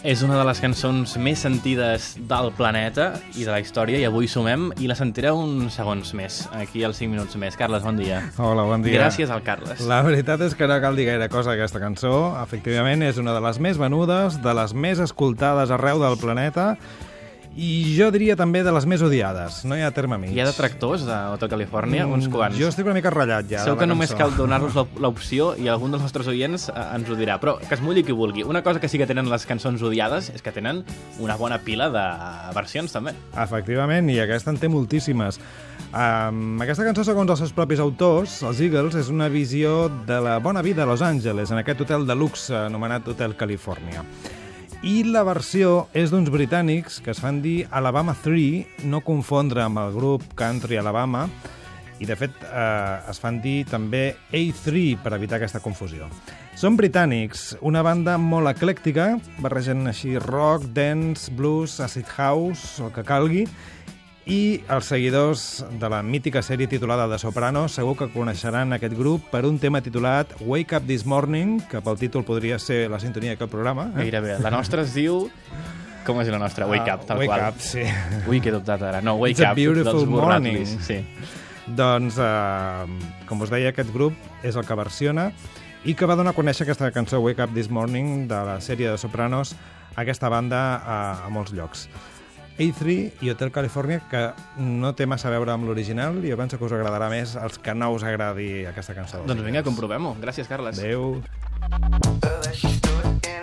És una de les cançons més sentides del planeta i de la història, i avui sumem i la sentireu uns segons més, aquí als 5 minuts més. Carles, bon dia. Hola, bon dia. Gràcies al Carles. La veritat és que no cal dir gaire cosa aquesta cançó. Efectivament, és una de les més venudes, de les més escoltades arreu del planeta, i jo diria també de les més odiades, no hi ha terme mig. Hi ha detractors a Hotel Califòrnia, uns quants. Mm, Jo estic una mica ratllat ja Segur de que només cal donar-los l'op- l'opció i algun dels nostres oients eh, ens ho dirà. Però que es mulli qui vulgui. Una cosa que sí que tenen les cançons odiades és que tenen una bona pila de versions, també. Efectivament, i aquesta en té moltíssimes. Um, aquesta cançó, segons els seus propis autors, els Eagles, és una visió de la bona vida a Los Angeles, en aquest hotel de luxe anomenat Hotel Califòrnia. I la versió és d'uns britànics que es fan dir Alabama 3, no confondre amb el grup Country Alabama, i de fet eh, es fan dir també A3 per evitar aquesta confusió. Són britànics, una banda molt eclèctica, barregen així rock, dance, blues, acid house, el que calgui, i els seguidors de la mítica sèrie titulada de Soprano segur que coneixeran aquest grup per un tema titulat Wake Up This Morning, que pel títol podria ser la sintonia d'aquest programa. Gairebé. La nostra es diu... Com és la nostra? Wake Up, tal wake qual. Up, sí. Ui, que he dubtat ara. No, Wake It's a Up, beautiful dels Burratlis. morning. Sí. Doncs, eh, com us deia, aquest grup és el que versiona i que va donar a conèixer aquesta cançó Wake Up This Morning de la sèrie de Sopranos a aquesta banda a, a molts llocs. A3 i Hotel California, que no té massa a veure amb l'original i jo penso que us agradarà més els que no us agradi aquesta cançó. Doncs vinga, comprovem-ho. Gràcies, Carles. Adéu. Early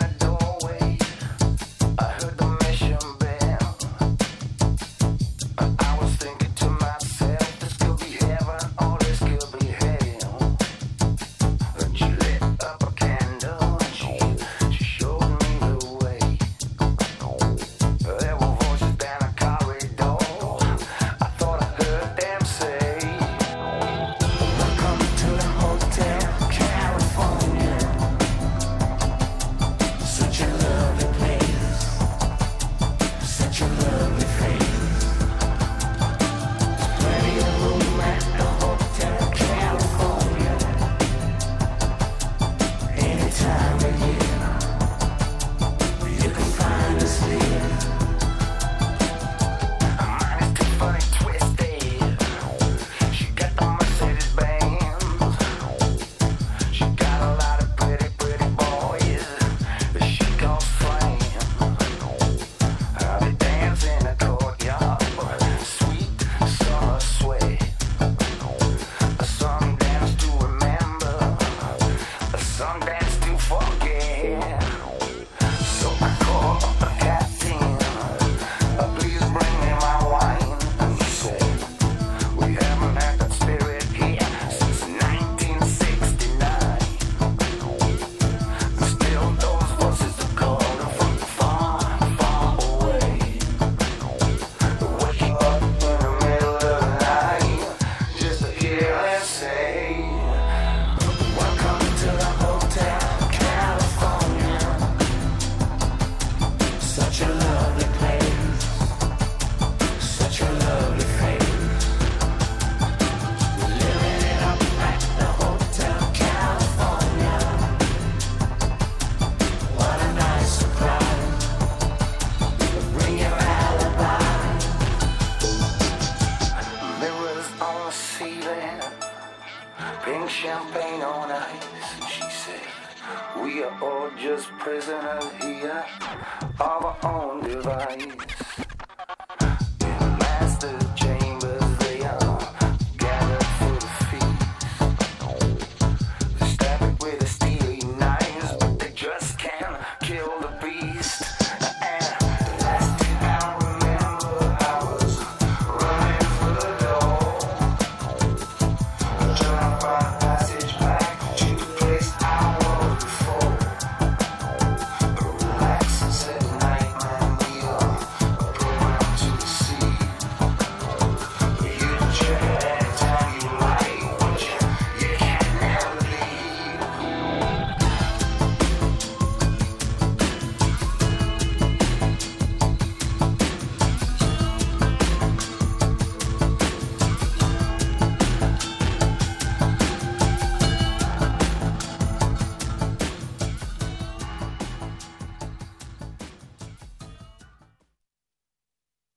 Pink champagne on ice. And She said, We are all just prisoners here of our own device.